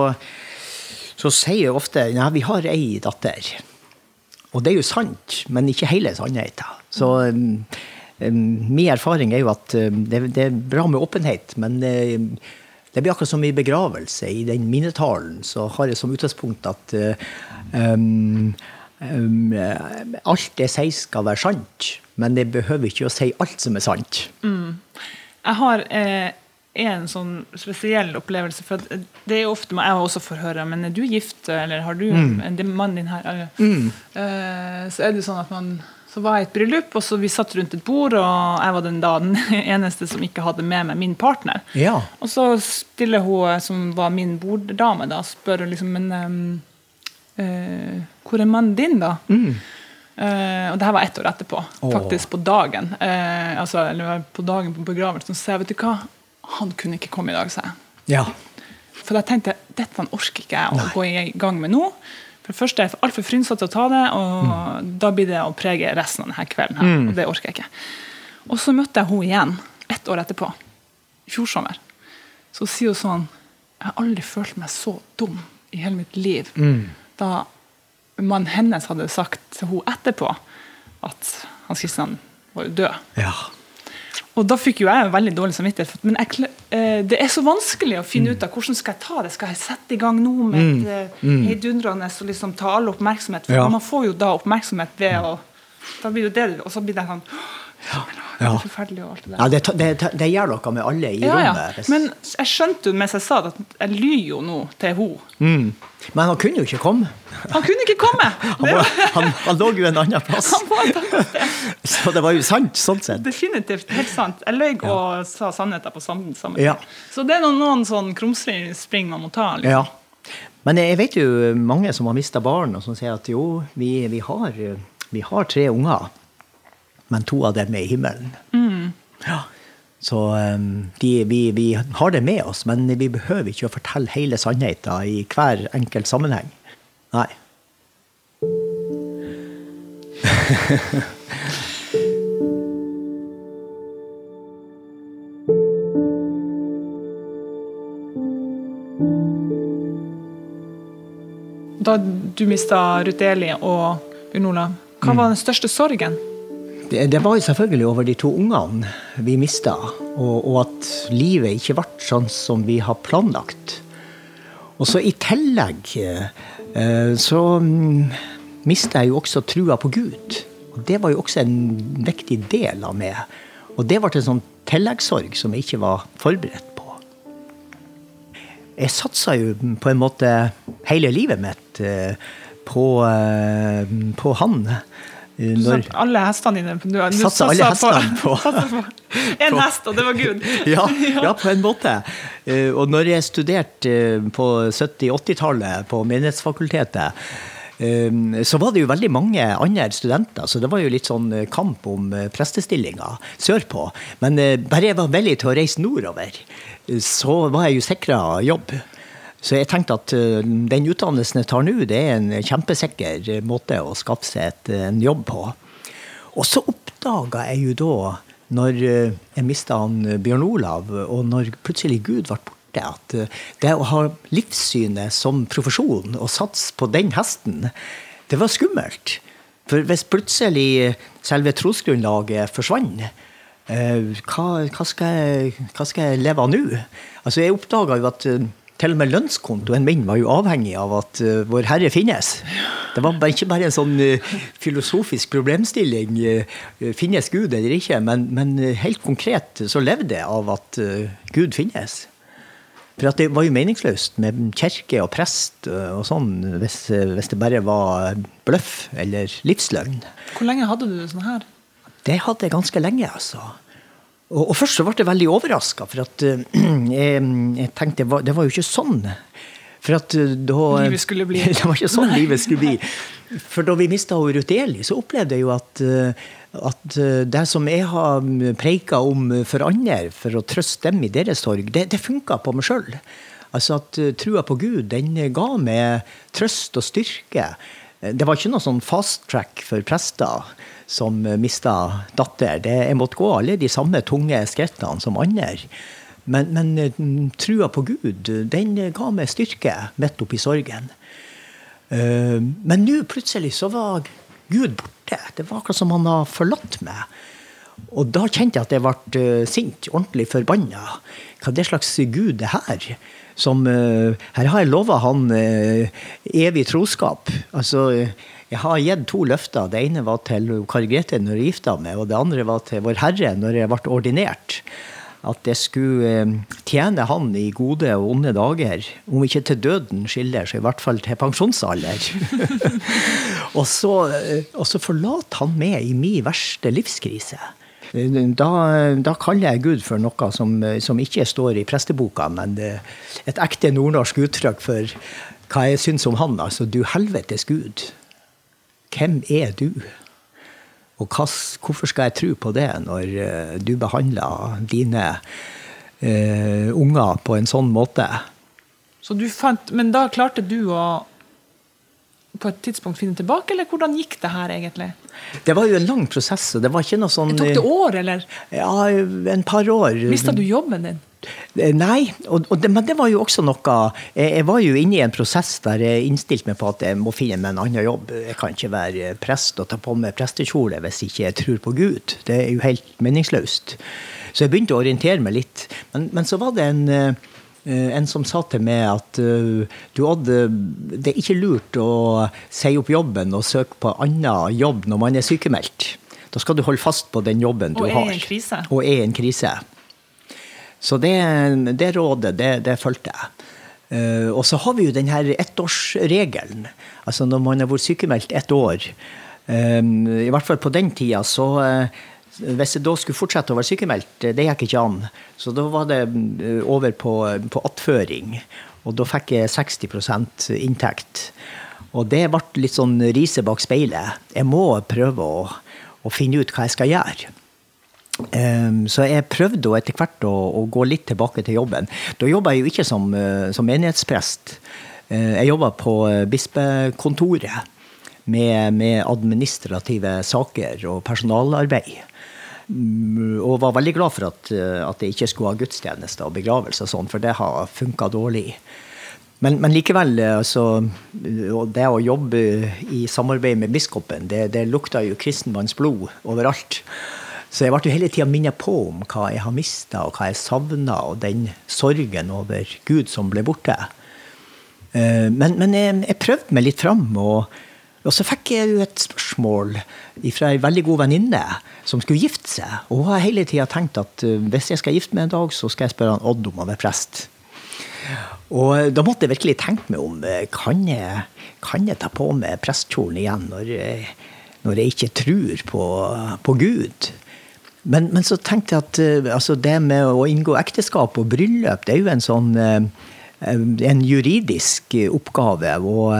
så sier jeg ofte nei, vi har ei datter. Og det er jo sant, men ikke hele sannheten. Så um, min erfaring er jo at um, det, det er bra med åpenhet, men um, det blir akkurat som i begravelse. I den minnetalen så har jeg som utgangspunkt at um, um, alt jeg sier skal være sant, men det behøver ikke å si alt som er sant. Jeg har eh, en sånn spesiell opplevelse. For det er jo ofte jeg også får høre men er du gift, eller har du Mm. en er mannen din her? Mm. Uh, så er det sånn at man så var jeg i et bryllup, og så vi satt rundt et bord, og jeg var den, da, den eneste som ikke hadde med meg min partner. Ja. Og så stiller hun som var min borddame, da, spør liksom Men um, uh, hvor er mannen din, da? Eh, og det her var ett år etterpå, oh. faktisk på dagen. Uh, altså, eller på dagen på begravelsen. Så jeg, vet du hva, han kunne ikke komme i dag, sa jeg. Ja. For da tenkte jeg dette orker ikke jeg å Nei. gå i gang med nå. For det første er jeg altfor frynsete å ta det, og Mm. da blir det å prege resten av denne kvelden. her, Og det orker jeg ikke. Og så møtte jeg henne igjen ett år etterpå, i fjor sommer. Så sier hun sånn Jeg har aldri følt meg så dum i hele mitt liv. Mm. Da mannen hennes hadde sagt til henne etterpå at Hans Christian var jo død. ja. Og da fikk jo jeg veldig dårlig samvittighet. Men jeg, eh, det er så vanskelig å Mm. finne ut av hvordan skal jeg ta det. Skal jeg sette i gang nå med et mm. heidundrende og liksom ta alle oppmerksomhet? For Ja. man får jo da oppmerksomhet ved å Da blir jo det Og så blir det sånn Ja. Det er Forferdelig og alt det der. Ja, det, det, det gjør noe med alle i Ja, ja. rommet. Ja. Men jeg skjønte jo mens jeg sa det, at jeg lyver jo nå til henne. Mm. Men han kunne jo ikke komme. Han kunne ikke komme! Han, var, han, han lå jo en annen plass. han var et annet sted. Så det var jo sant, sånn sett. Definitivt. Helt sant. Jeg løy og sa sannheten på samme, Ja. tid. Så det er noen, noen sånn krumspring man må ta. Liksom. Ja. Men jeg vet jo mange som har mista barn, og som sier at jo, vi, vi, har, vi har tre unger, men to av dem er i himmelen. Ja. Så um, de, vi, vi har det med oss, men vi behøver ikke å fortelle hele sannheten i hver enkelt sammenheng. Nei. Da du mista Ruth Eli og Bjørn Olav, hva var den største sorgen? Det, det var jo selvfølgelig over de to ungene vi mista, og, og at livet ikke ble sånn som vi har planlagt. Og så i tillegg eh, så mm, mista jeg jo også trua på Gud. Og det var jo også en viktig del av meg. Og det ble en sånn tilleggssorg som jeg ikke var forberedt på. Jeg satsa jo på en måte hele livet mitt eh, på, eh, på han. Du satte alle hestene dine du, du Satsa alle hestene på, på. En hest, og det var Gud. ja, ja, på en måte. Eh, og når jeg studerte på 70-80-tallet på Menighetsfakultetet, så var det jo veldig mange andre studenter, så det var jo litt sånn kamp om prestestillinger sørpå. Men bare jeg var villig til å reise nordover, så var jeg jo sikra jobb. Så jeg tenkte at den utdannelsen jeg tar nå, det er en kjempesikker måte å skaffe seg et, en jobb på. Og så oppdaga jeg jo da, når jeg mista Bjørn Olav, og når plutselig Gud ble borte, at det å ha livssynet som profesjon og satse på den hesten, det var skummelt. For hvis plutselig selve trosgrunnlaget forsvant, hva, hva, skal jeg, hva skal jeg leve av nå? Altså, jeg oppdaga jo at til og med lønnskontoen min var jo avhengig av at uh, Vår Herre finnes. Det var ikke bare en sånn uh, filosofisk problemstilling, uh, finnes Gud eller ikke, men, men helt konkret så levde jeg av at Gud finnes. For det var jo meningsløst med kirke og prest og sånn, hvis, hvis det bare var bløff eller livsløgn. Hvor lenge hadde du det sånn her? Det hadde jeg ganske lenge, altså. Og, og, først så ble jeg veldig overraska, for at uh, jeg, jeg, tenkte det var, det var, jo ikke sånn. For at uh, da Livet skulle bli. det var ikke sånn Nei. livet skulle bli. For da vi mista Ruth Eli, så opplevde jeg jo at, uh, at det som jeg har preika om for andre, for å trøste dem i deres sorg, det, det funka på meg sjøl. Altså at trua på Gud, den ga meg trøst og styrke. Det var ikke noe sånn fast track for prester som mista datter. Det, jeg måtte gå alle de samme tunge skrittene som andre. Men, men trua på Gud, den ga meg styrke midt oppi sorgen. Men nå plutselig så var Gud borte. Det var akkurat som han har forlatt meg. Og da kjente jeg at jeg ble sint, ordentlig forbanna. Hva det slags Gud det her? Som, her har jeg lova han evig troskap. Altså, jeg har gitt to løfter. Det ene var til Kari Grete når jeg gifta meg, og det andre var til Vår Herre når jeg ble ordinert. At jeg skulle tjene Han i gode og onde dager. Om ikke til døden skiller, så i hvert fall til pensjonsalder. og, så, og så forlater han meg i min verste livskrise. Da, da, kaller jeg Gud for noe som, som, ikke står i presteboka, men et ekte nordnorsk uttrykk for hva jeg syns om han. Altså, du helvetes Gud. Hvem er du? Og hva, hvorfor skal jeg tro på det når uh, du behandler dine uh, unger på en sånn måte? Så du fant, Men da klarte du å på et tidspunkt finne tilbake, eller hvordan gikk det her egentlig? Det var jo en lang prosess. det var ikke noe sånn... Det tok det år, eller? Ja, en par år. Mista du jobben din? Nei, og, og det, men det var jo også noe jeg, jeg, var jo inne i en prosess der jeg innstilte meg på at jeg må finne meg en annen jobb. Jeg kan ikke være prest og ta på meg prestekjole hvis ikke jeg tror på Gud. Det er jo helt meningsløst. Så jeg begynte å orientere meg litt. Men, men så var det en, en som sa til meg at du hadde, det er ikke lurt å si opp jobben og søke på annen jobb når man er sykemeldt. Da skal du holde fast på den jobben du har. Og er i en krise. Og. Så det, det rådet, det, det fulgte jeg. Og så har vi jo denne ettårsregelen. Altså når man har vært sykemeldt ett år, i hvert fall på den tida, så, hvis jeg da skulle fortsette å være sykemeldt, det gikk ikke an. Så da var det over på, på attføring. Og da fikk jeg 60% inntekt. Og det ble litt sånn riset bak speilet. Jeg må prøve å, å finne ut hva jeg skal gjøre. Um, så jeg prøvde etter hvert å, å, gå litt tilbake til jobben. Da jobba jeg jo ikke som, som menighetsprest. Jeg jobba på bispekontoret med, med, administrative saker og personalarbeid. Um, og var veldig glad for at, uh, at jeg ikke skulle ha gudstjenester og begravelse og sånn, for det har funka dårlig. Men, men, likevel, altså, det å jobbe i samarbeid med biskopen, det, det lukta jo kristenmannsblod overalt. Så jeg ble hele tida minnet på om hva jeg har mista, og hva jeg savna, og den sorgen over Gud som ble borte. Eh, men, men jeg, jeg, prøvde meg litt fram, og, og, så fikk jeg jo et spørsmål fra ei veldig god venninne som skulle gifte seg. Og hun har hele tida tenkt at eh, hvis jeg skal gifte meg en dag, så skal jeg spørre han Odd om å være prest. Og da måtte jeg virkelig tenke meg om. Eh, kan jeg, kan jeg ta på meg prestkjolen igjen når jeg, når jeg ikke tror på, på Gud? Men, men, så tenkte jeg at eh, altså det med å inngå ekteskap og bryllup, det er jo en sånn eh, en juridisk oppgave. Og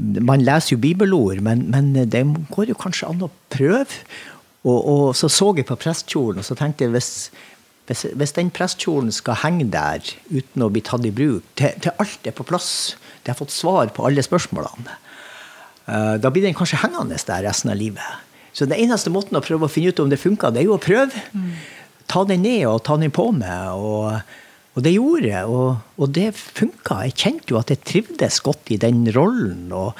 man leser jo bibelord, men, men det går jo kanskje an å prøve. Og, og så så jeg på prestkjolen, og så tenkte jeg hvis, hvis, hvis den prestkjolen skal henge der uten å bli tatt i bruk, til, til alt er på plass, de har fått svar på alle spørsmålene, da blir den kanskje hengende der resten av livet. Så den eneste måten å prøve å finne ut om det funker, det er jo å prøve. Mm. Ta den ned og ta den på med. Og, og det gjorde jeg, og, og, det funka. Jeg kjente jo at jeg trivdes godt i den rollen, og,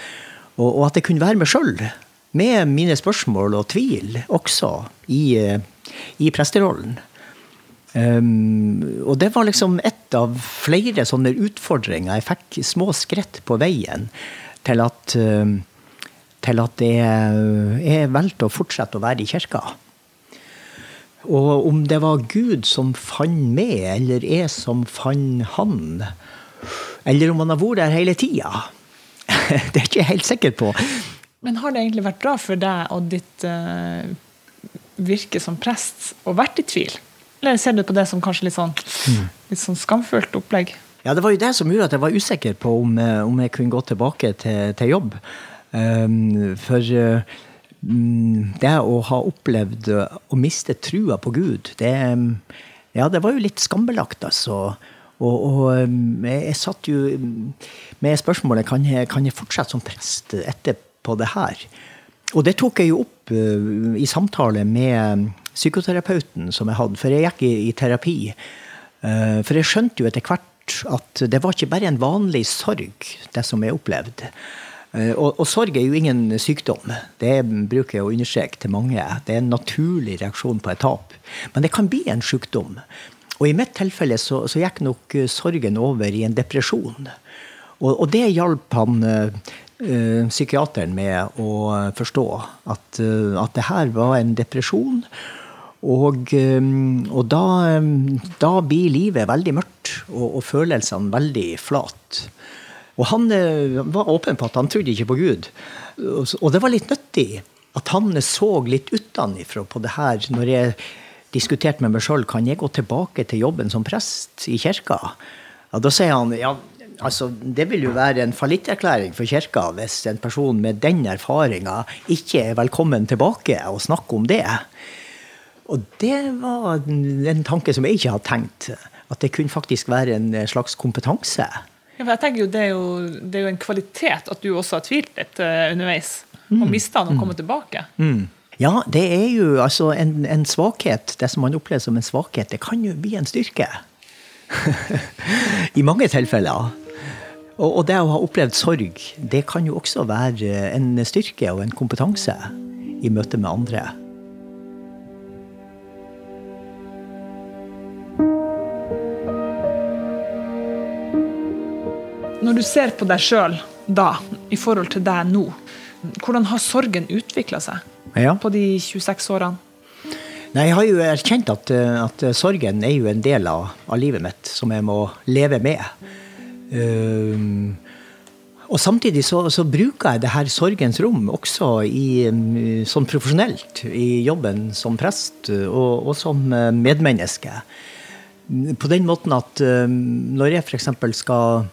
og at jeg kunne være meg sjøl. Med mine spørsmål og tvil også i, i presterollen. Um, og det var liksom ett av flere sånne utfordringer. Jeg fikk små skritt på veien til at um, til at jeg valgte å fortsette å være i kirka. Og om det var Gud som fant meg, eller jeg som fant han, eller om han har vært der hele tida, det er jeg ikke helt sikker på. Men har det egentlig vært bra for deg og ditt uh, virke som prest å vært i tvil? Eller ser du på det som kanskje litt sånn, mm. litt sånn skamfullt opplegg? Ja, Det var jo det som gjorde at jeg var usikker på om, eh, om jeg kunne gå tilbake til, til jobb. Um, for mm, det å ha opplevd å miste trua på Gud, det, ja, det var jo litt skambelagt, altså. Og, og, ehm, jeg satt jo med spørsmålet kan jeg kan jeg fortsette som prest etterpå det her. Og det tok jeg jo opp i samtale med psykoterapeuten som jeg hadde, for jeg gikk i, i terapi. Uh, for jeg skjønte jo etter hvert at det var ikke bare en vanlig sorg, det som jeg opplevde. Eh, og, og, sorg er jo ingen sykdom. Det bruker jeg å understreke til mange. Det er en naturlig reaksjon på et tap. Men det kan bli en sykdom. Og i mitt tilfelle så, så gikk nok eh, sorgen over i en depresjon. Og, og det hjalp han øh, psykiateren med å forstå. At, øh, at det her var en depresjon. Og, og da, da, blir livet veldig mørkt, og, og følelsene veldig flat. Og han eh, var åpen på at han trodde ikke på Gud. Og det var litt nyttig at han så litt utenfra på det her. Når jeg diskuterte med meg sjøl kan jeg gå tilbake til jobben som prest i kirka. Ja, da sier han ja, altså, det vil jo være en fallitterklæring for kirka hvis en person med den erfaringa ikke er velkommen tilbake og snakker om det. Og det var en tanke som jeg ikke hadde tenkt. At det kunne faktisk være en slags kompetanse. Jeg tenker jo det, er jo, det er jo en kvalitet at du også har tvilt litt uh, underveis. Mm. Og mista han og kommet tilbake. Mm. Ja, det er jo altså en, en, svakhet. Det som man opplever som en svakhet, det kan jo bli en styrke. I mange tilfeller. Og, og, det å ha opplevd sorg, det kan jo også være en styrke og en kompetanse i møte med andre. Når du ser på deg sjøl da, i forhold til deg nå, hvordan har sorgen utvikla seg ja. på de 26 årene? Nei, Jeg har jo erkjent at, at, sorgen er jo en del av, av, livet mitt som jeg må leve med. Um, Og samtidig så, så, bruker jeg det her sorgens rom også i, sånn profesjonelt i jobben som prest og, og som eh, medmenneske. På den måten at um, når jeg f.eks. skal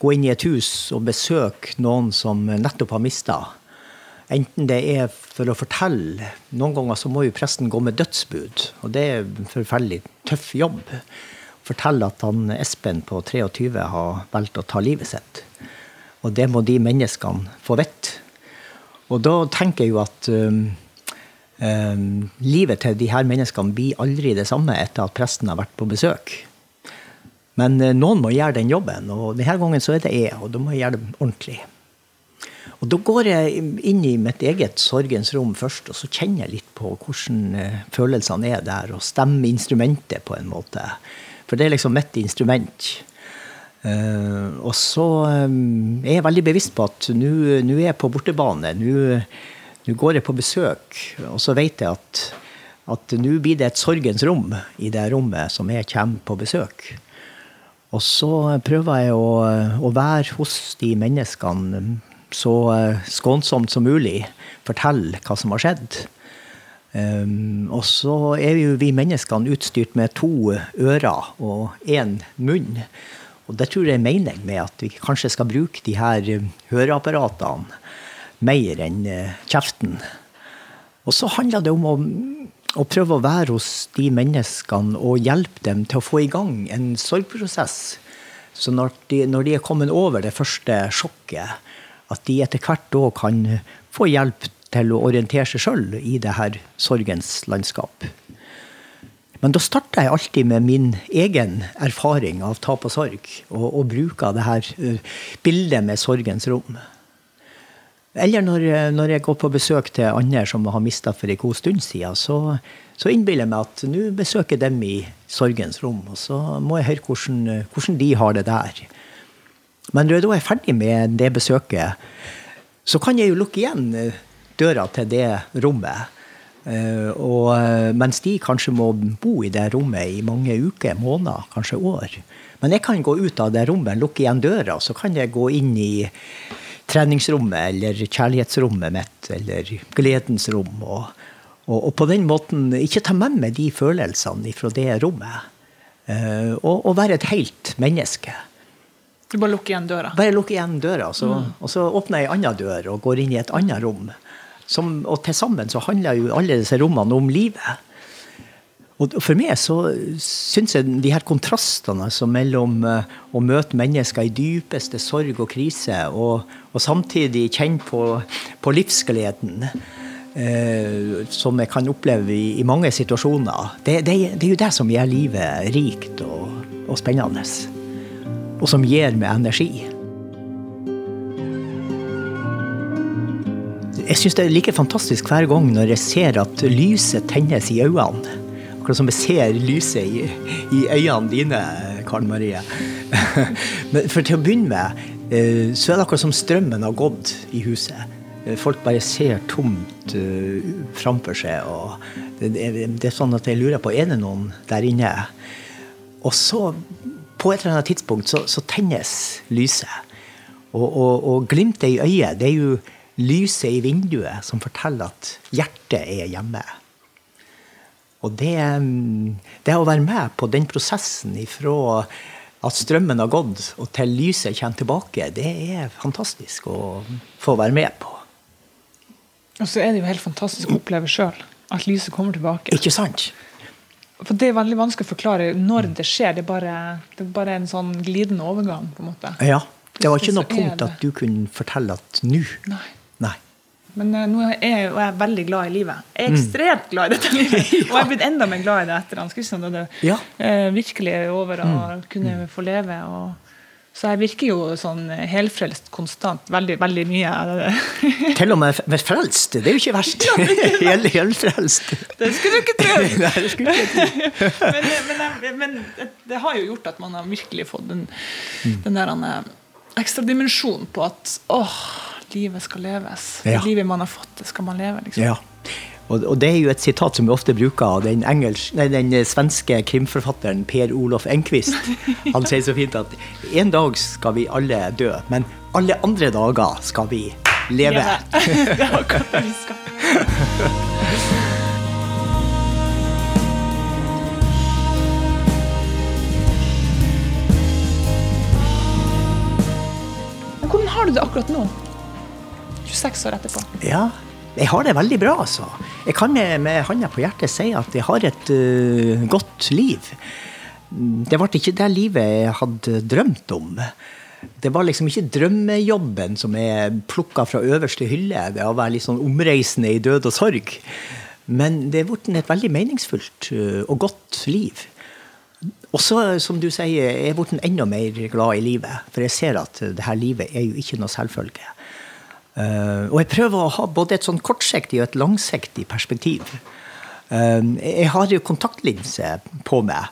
gå inn i et hus og besøke noen som nettopp har mista, enten det er for å fortelle Noen ganger så må jo presten gå med dødsbud, og det er en forferdelig tøff jobb. Fortelle at han Espen på 23 har valgt å ta livet sitt. Og det må de menneskene få vite. Og da tenker jeg jo at um, um, livet til de her menneskene blir aldri det samme etter at presten har vært på besøk. Men uh, noen må gjøre den jobben, og denne gangen så er det jeg, og da må jeg gjøre det ordentlig. Og da går jeg inn i mitt eget sorgens rom først, og så kjenner jeg litt på hvordan uh, følelsene er der, og stemmer instrumentet på en måte. For det er liksom mitt instrument. Uh, og så um, er jeg veldig bevisst på at nå er jeg på bortebane. Nå går jeg på besøk, og så vet jeg at nå blir det et sorgens rom i det rommet som jeg kommer på besøk. Og så prøver jeg å, å være hos de menneskene så skånsomt som mulig. Fortelle hva som har skjedd. Um, og så er jo vi menneskene utstyrt med to ører og én munn. Og det tror jeg er meningen med at vi kanskje skal bruke de her eh, høreapparatene mer enn eh, kjeften. Og så handler det om å, å, prøve å være hos de menneskene og hjelpe dem til å få i gang en sorgprosess. Så når de, når de er kommet over det første sjokket, at de etter hvert da kan få hjelp til å orientere seg sjøl i det her sorgens landskap. Men da starter jeg alltid med min egen erfaring av tap og sorg, og, og bruker det her uh, bildet med sorgens rom. Eller når, når, jeg går på besøk til andre som har mista for en god stund siden, så, så innbiller jeg meg at nå besøker jeg dem i sorgens rom, og så må jeg høre hvordan, hvordan de har det der. Men når jeg da er ferdig med det besøket, så kan jeg jo lukke igjen eh, døra til det rommet Eh, og eh, mens de kanskje må bo i det rommet i mange uker, måneder, kanskje år. Men jeg kan gå ut av det rommet, lukke igjen døra, så kan jeg gå inn i treningsrommet eller kjærlighetsrommet mitt eller gledens rom. Og, og, og på den måten ikke ta med meg de følelsene fra det rommet. Uh, og, og være et helt menneske. Du bare lukker igjen døra? Bare lukker igjen døra, så, mm. og så åpner jeg ei anna dør og går inn i et annet rom. Som, og til sammen så handler jo alle disse rommene om livet. Og for meg så syns jeg de her kontrastene altså mellom uh, å møte mennesker i dypeste sorg og krise, og, og samtidig kjenne på, på livsgleden, eh, som jeg kan oppleve i, i mange situasjoner, det, det, det, er jo det som gjør livet rikt og, og spennende. Og som gir meg energi. Jeg syns det er like fantastisk hver gang når jeg ser at lyset tennes i øynene. Akkurat som jeg ser lyset i, i øynene dine, Karen Marie. Men for til å begynne med, eh, så er det akkurat som strømmen har gått i huset. Eh, folk bare ser tomt uh, framfor seg. og det, det, er sånn at jeg lurer på er det noen der inne. Og så, på et eller annet tidspunkt, så, så tennes lyset. Og, og, og glimtet i øyet, det er jo lyset i vinduet som forteller at hjertet er hjemme. Og det, det å være med på den prosessen ifra at strømmen har gått og til lyset kommer tilbake, det er fantastisk å få være med på. Og så er det jo helt fantastisk å oppleve sjøl at lyset kommer tilbake. Ikke sant? For Det er veldig vanskelig å forklare når det skjer. Det er bare, det er bare en sånn glidende overgang. på en måte. Ja. Det var ikke noe punkt at du kunne fortelle at nå Nei. Men uh, nå er jeg, jeg er veldig glad i livet. Jeg er mm. ekstremt mm. glad i dette livet. ja. Og jeg er blitt enda mer glad i det etter Hans Christian. Da det ja. uh, virkelig er over å mm. kunne mm. få leve. Og, så jeg virker jo sånn helfrelst konstant. Veldig, veldig mye. Til og med frelst. Det er jo ikke verst. Hel, helfrelst. Det skulle du ikke tro. Men, men, men, det har jo gjort at man har virkelig fått den, den der eh, ekstra dimensjonen på at åh, livet skal leves. Ja. Det livet man har fått, det skal man leve. Liksom. Ja. Og, og, det er jo et sitat som vi ofte bruker av den, den svenske krimforfatteren Per Olof Enquist. Han sier så fint at en dag skal vi alle dø, men alle andre dager skal vi leve. det er akkurat det vi skal. Hvordan har du det akkurat nå? 26 år etterpå. Ja, jeg har det veldig bra, altså. Jeg kan med, med handa på hjertet si at jeg har et uh, godt liv. Det ble ikke det livet jeg hadde drømt om. Det var liksom ikke drømmejobben som er plukka fra øverste hylle, det å være litt sånn omreisende i død og sorg. Men det er blitt et veldig meningsfullt øh, og godt liv. Og så, som du sier, jeg er blitt enda mer glad i livet. For jeg ser at det her livet er jo ikke noe selvfølge. Uh, og jeg prøver å ha både et sånn kortsiktig og et langsiktig perspektiv. Uh, jeg har jo kontaktlinse på meg.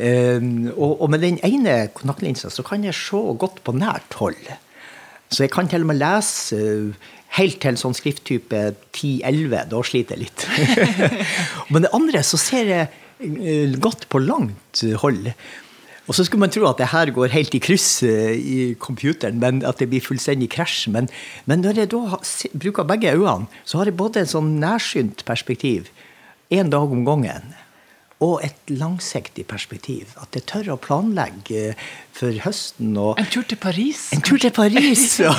Og, og, med den ene kontaktlinsa så kan jeg se godt på nært hold. Så jeg kan til og med lese helt til sånn skrifttype 10-11. Da sliter jeg litt. Men det andre så ser jeg godt på langt hold. Og så skulle man tro at det her går helt i kryss i computeren, men at det blir fullstendig krasj. Men, men, når jeg da bruker begge øynene, så har jeg både en sånn nærsynt perspektiv, én dag om gangen, og et langsiktig perspektiv. At jeg tør å planlegge for høsten. Og en tur til Paris. En tur til Paris, ja.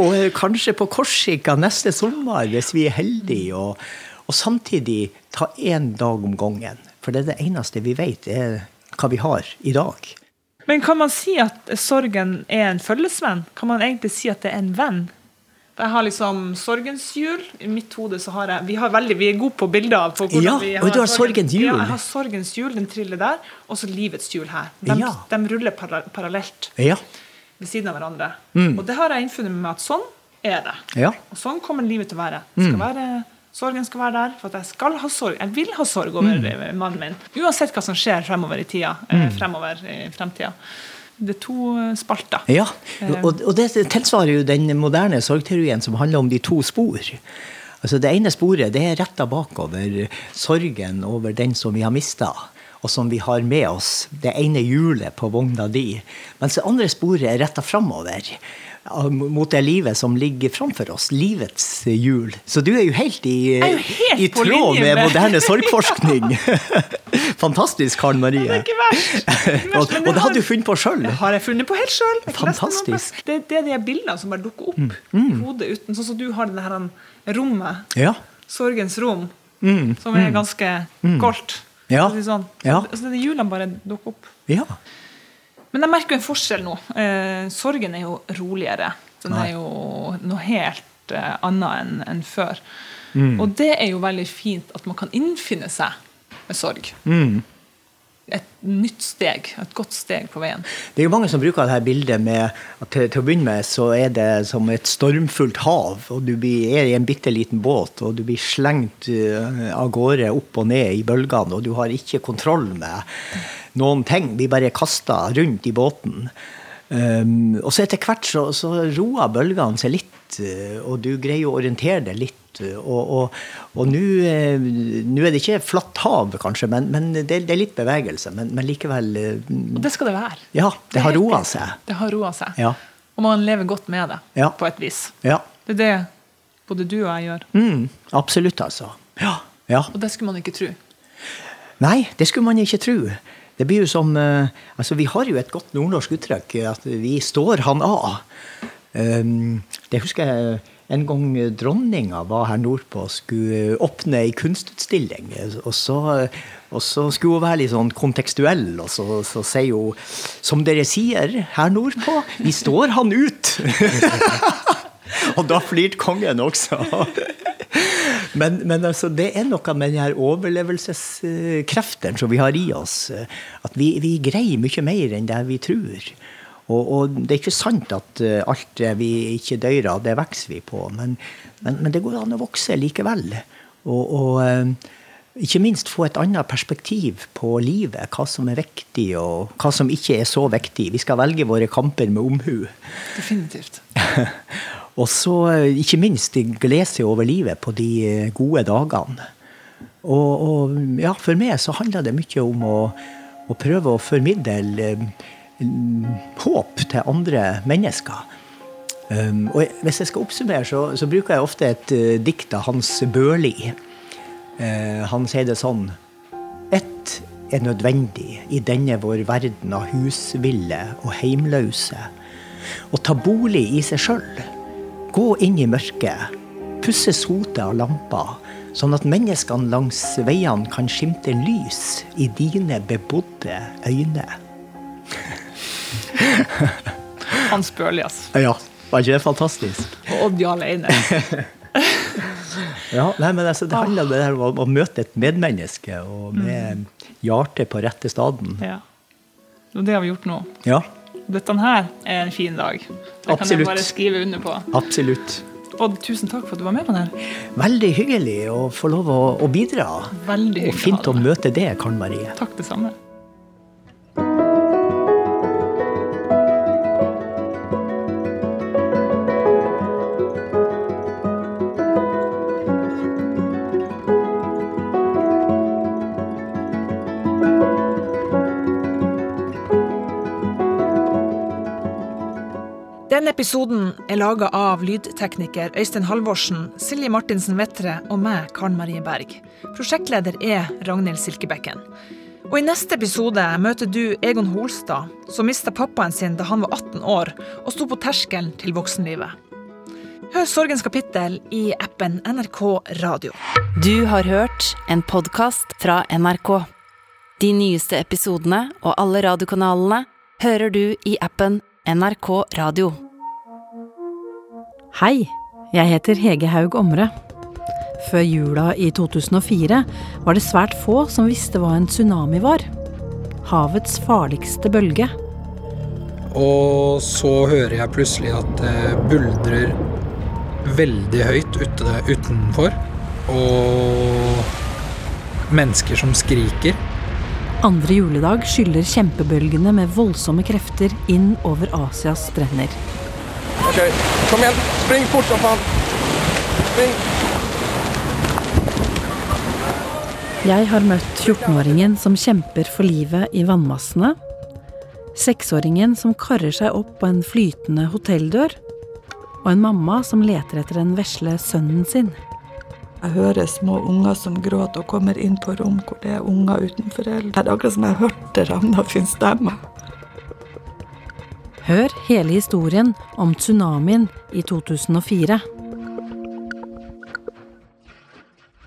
og kanskje på Korsika neste sommer, hvis vi er heldige. Og, og samtidig ta én dag om gangen. For det er det eneste vi vet, er hva vi har i dag. Men kan man si at sorgen er en følgesvenn? Kan man egentlig si at det er en venn? Jeg har liksom sorgens jul. I mitt hode så har jeg Vi, har veldig, vi er gode på bilder. På ja, vi og du har sorgens jul. Ja, jeg har sorgens jul, den triller der, og så livets jul her. De, Ja. de ruller para parallelt Ja. ved siden av hverandre. Mm. Og det har jeg innfunnet med at sånn er det. Ja. Og sånn kommer livet til å være. Det Mm. skal være sorgen skal være der, for at jeg skal ha sorg. Jeg vil ha sorg over Mm. eh, mannen min. Uansett hva som skjer fremover i tida. Mm. fremover i fremtida. Det er to eh, spalter. Ja, og, og det tilsvarer jo den moderne sorgteorien som handler om de to spor. Altså Det ene sporet det er retta bakover sorgen over den som vi har mista, og som vi har med oss. Det ene hjulet på vogna di. Mens det andre sporet er retta framover. Mot det livet som ligger framfor oss. Livets hjul. Så du er jo helt i, er jo helt i tråd med, med moderne sorgforskning. Fantastisk, Karen Marie. Det er ikke verst. og, og det hadde du funnet på sjøl. Det har jeg funnet på helt sjøl. Fantastisk. Det, det er de bildene som bare dukker opp i hodet uten Sånn som du har det her rommet. Ja. Sorgens rom. Som er ganske goldt. Ja. Så å si Sånn. Ja. Så, så de hjulene bare dukker opp. ja. Men jeg merker jo en forskjell nå. Eh, sorgen er jo roligere. Den Nei. er jo noe helt eh, annet enn en før. Mm. Og det er jo veldig fint at man kan innfinne seg med sorg. Mm. Et nytt steg. Et godt steg på veien. Det er jo mange som bruker dette bildet med at til, til å begynne med så er det som et stormfullt hav, og du blir, er i en bitte liten båt, og du blir slengt eh, av gårde opp og ned i bølgene, og du har ikke kontroll med noen ting. Blir bare kasta rundt i båten. Um, og så etter hvert så, så roer bølgene seg litt, eh, og du greier å orientere deg litt. Eh, Og, og, og nå eh, er det ikke flatt hav, kanskje, men, men det, det er litt bevegelse. Men, men likevel eh, Og det skal det være. Ja, det har er helt roa seg. Det har roa seg. Ja. Og man lever godt med det, Ja. på et vis. Ja. Det er det både du og jeg gjør. Mm, absolutt, altså. Ja. ja. Og det skulle man ikke tro. Nei, det skulle man ikke tro. Det blir jo som eh, Altså, vi har jo et godt nordnorsk uttrykk, at vi står han av. Um, det husker jeg en gang dronninga var her nordpå og skulle åpne ei kunstutstilling. Og så, og så skulle hun være litt sånn kontekstuell, og så, så sier hun Som dere sier her nordpå, vi står han ut! og da flirte kongen også. Men, men altså, det er noe med den her overlevelseskreftene som vi har i oss. At vi, vi greier mye mer enn det vi tror. Og, og det er ikke sant at eh, alt det vi ikke dør av, det vokser vi på. Men, men, men det går an å vokse likevel. Og, og eh, ikke minst få et annet perspektiv på livet. Hva som er viktig, og hva som ikke er så viktig. Vi skal velge våre kamper med omhu. Definitivt. Og så eh, ikke minst glede seg over livet på de gode dagene. Og, og ja, for meg så handler det mye om å, å prøve å formidle håp til andre mennesker. Um, og hvis jeg skal oppsummere, så, så bruker jeg ofte et uh, dikt av Hans Børli. Uh, han sier det sånn Ett er nødvendig i denne vår verden av husville og heimløse. Å ta bolig i seg sjøl. Gå inn i mørket. Pusse sotet av lampa, sånn at menneskene langs veiene kan skimte lys i dine bebodde øyne. Hans Børli, altså. Ja, var ikke det fantastisk? Og Odd Jarl Eine. Ja, nei, men altså, Det handler om det der å, å møte et medmenneske og med hjertet på rette staden. Ja. Og det har vi gjort nå. Ja, Dette her er en fin dag. Det kan jeg bare skrive under på. absolutt. Odd, tusen takk for at du var med på den. Veldig hyggelig å få lov å, å bidra. Veldig hyggelig. Og fint å møte deg. Karen Marie. Takk, det samme. Denne episoden er laga av lydtekniker Øystein Halvorsen, Silje Martinsen Vettre og meg, Karen Marie Berg. Prosjektleder er Ragnhild Silkebekken. Og I neste episode møter du Egon Holstad, som mista pappaen sin da han var 18 år og sto på terskelen til voksenlivet. Hør Sorgens kapittel i appen NRK Radio. Du har hørt en podkast fra NRK. De nyeste episodene og alle radiokanalene hører du i appen NRK Radio. Hei, jeg heter Hege Haug Omre. Før jula i 2004 var det svært få som visste hva en tsunami var. Havets farligste bølge. Og så hører jeg plutselig at det buldrer veldig høyt utenfor. Og mennesker som skriker. Andre juledag skyller kjempebølgene med voldsomme krefter inn over Asias strender. Ok, kom igjen. Spring fort som faen. Spring. Jeg har møtt 14-åringen som kjemper for livet i vannmassene. Seksåringen som karrer seg opp på en flytende hotelldør. Og en mamma som leter etter den vesle sønnen sin. Jeg hører små unger som gråter og kommer inn på rom hvor det er unger uten foreldre. Det er akkurat som jeg hørte Ravna sin stemme. Hør hele historien om tsunamien i 2004.